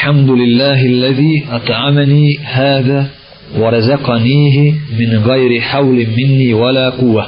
الحمد لله الذي أطعمني هذا ورزقنيه من غير حول مني ولا قوة.